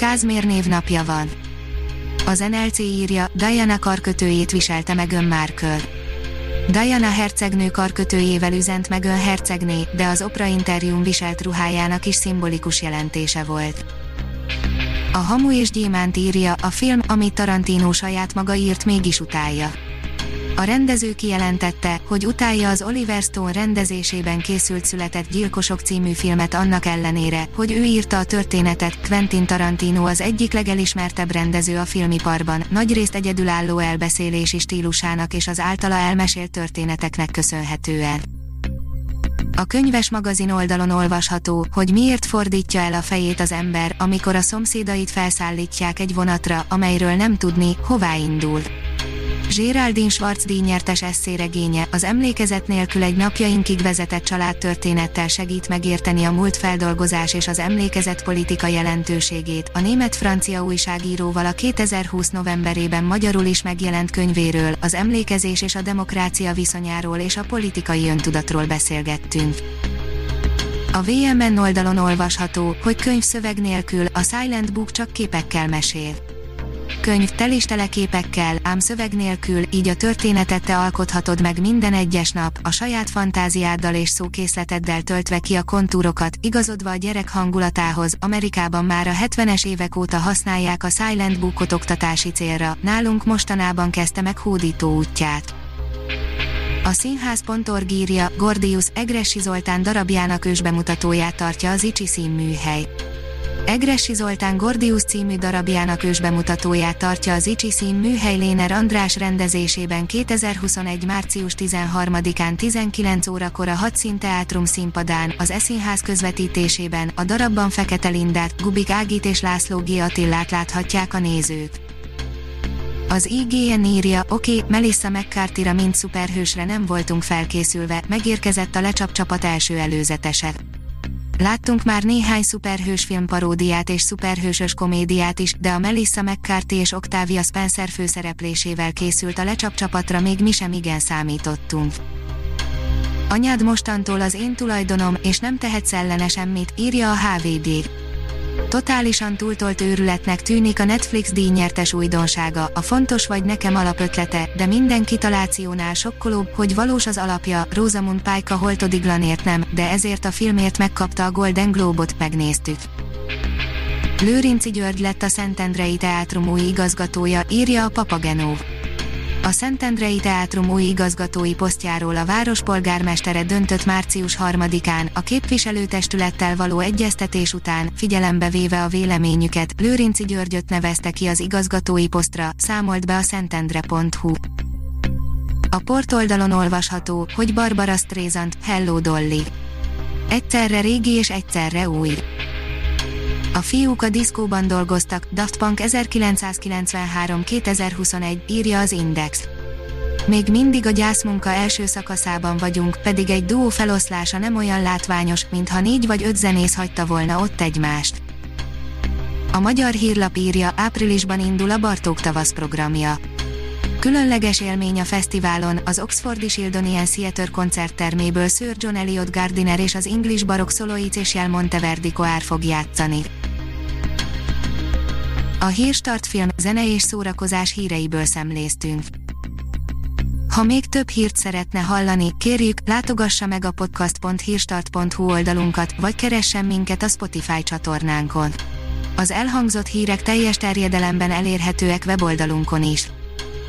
Kázmér névnapja van. Az NLC írja, Diana karkötőjét viselte meg ön Markle. Diana hercegnő karkötőjével üzent meg ön hercegné, de az opera interjún viselt ruhájának is szimbolikus jelentése volt. A Hamu és Gyémánt írja, a film, amit Tarantino saját maga írt mégis utálja. A rendező kijelentette, hogy utálja az Oliver Stone rendezésében készült Született Gyilkosok című filmet annak ellenére, hogy ő írta a történetet, Quentin Tarantino az egyik legelismertebb rendező a filmiparban, nagyrészt egyedülálló elbeszélési stílusának és az általa elmesélt történeteknek köszönhetően. A könyves magazin oldalon olvasható, hogy miért fordítja el a fejét az ember, amikor a szomszédait felszállítják egy vonatra, amelyről nem tudni, hová indul. Géraldine Schwarz díjnyertes eszéregénye az emlékezet nélkül egy napjainkig vezetett családtörténettel segít megérteni a múlt feldolgozás és az emlékezet politika jelentőségét. A német-francia újságíróval a 2020 novemberében magyarul is megjelent könyvéről, az emlékezés és a demokrácia viszonyáról és a politikai öntudatról beszélgettünk. A VMN oldalon olvasható, hogy könyv szöveg nélkül a Silent Book csak képekkel mesél könyv tel is teleképekkel, ám szöveg nélkül, így a történetet te alkothatod meg minden egyes nap, a saját fantáziáddal és szókészleteddel töltve ki a kontúrokat, igazodva a gyerek hangulatához. Amerikában már a 70-es évek óta használják a Silent Bookot oktatási célra, nálunk mostanában kezdte meg hódító útját. A színház.org írja, Gordius Egressi Zoltán darabjának ősbemutatóját tartja az Icsi színműhely. Egressi Zoltán Gordius című darabjának ősbemutatóját tartja az Icsi szín műhely Léner András rendezésében 2021. március 13-án 19 órakor a Hadszín Teátrum színpadán, az Eszínház közvetítésében, a darabban Fekete Lindát, Gubik Ágit és László G. Attillát láthatják a nézők. Az IGN írja, oké, okay, Melissa McCarthyra mint szuperhősre nem voltunk felkészülve, megérkezett a lecsap csapat első előzetese. Láttunk már néhány szuperhős film paródiát és szuperhősös komédiát is, de a Melissa McCarthy és Octavia Spencer főszereplésével készült a lecsapcsapatra még mi sem igen számítottunk. Anyád mostantól az én tulajdonom, és nem tehetsz ellene semmit, írja a HVD. Totálisan túltolt őrületnek tűnik a Netflix díjnyertes újdonsága, a fontos vagy nekem alapötlete, de minden kitalációnál sokkolóbb, hogy valós az alapja, Rosamund Pike a Holtodiglanért nem, de ezért a filmért megkapta a Golden Globe-ot, megnéztük. Lőrinci György lett a Szentendrei Teátrum új igazgatója, írja a Papagenó. A Szentendrei Teátrum új igazgatói posztjáról a várospolgármestere döntött március 3-án, a képviselőtestülettel való egyeztetés után, figyelembe véve a véleményüket, Lőrinci Györgyöt nevezte ki az igazgatói posztra, számolt be a szentendre.hu. A portoldalon olvasható, hogy Barbara Streisand, Hello Dolly. Egyszerre régi és egyszerre új. A fiúk a diszkóban dolgoztak, Daft Punk 1993-2021, írja az Index. Még mindig a gyászmunka első szakaszában vagyunk, pedig egy duó feloszlása nem olyan látványos, mintha négy vagy öt zenész hagyta volna ott egymást. A magyar hírlap írja, áprilisban indul a Bartók tavasz programja. Különleges élmény a fesztiválon, az Oxfordi Shildonian Theatre koncertterméből Sir John Eliot Gardiner és az English Baroque Soloic és Jel Monteverdi Coár fog játszani. A Hírstart film, zene és szórakozás híreiből szemléztünk. Ha még több hírt szeretne hallani, kérjük, látogassa meg a podcast.hírstart.hu oldalunkat, vagy keressen minket a Spotify csatornánkon. Az elhangzott hírek teljes terjedelemben elérhetőek weboldalunkon is.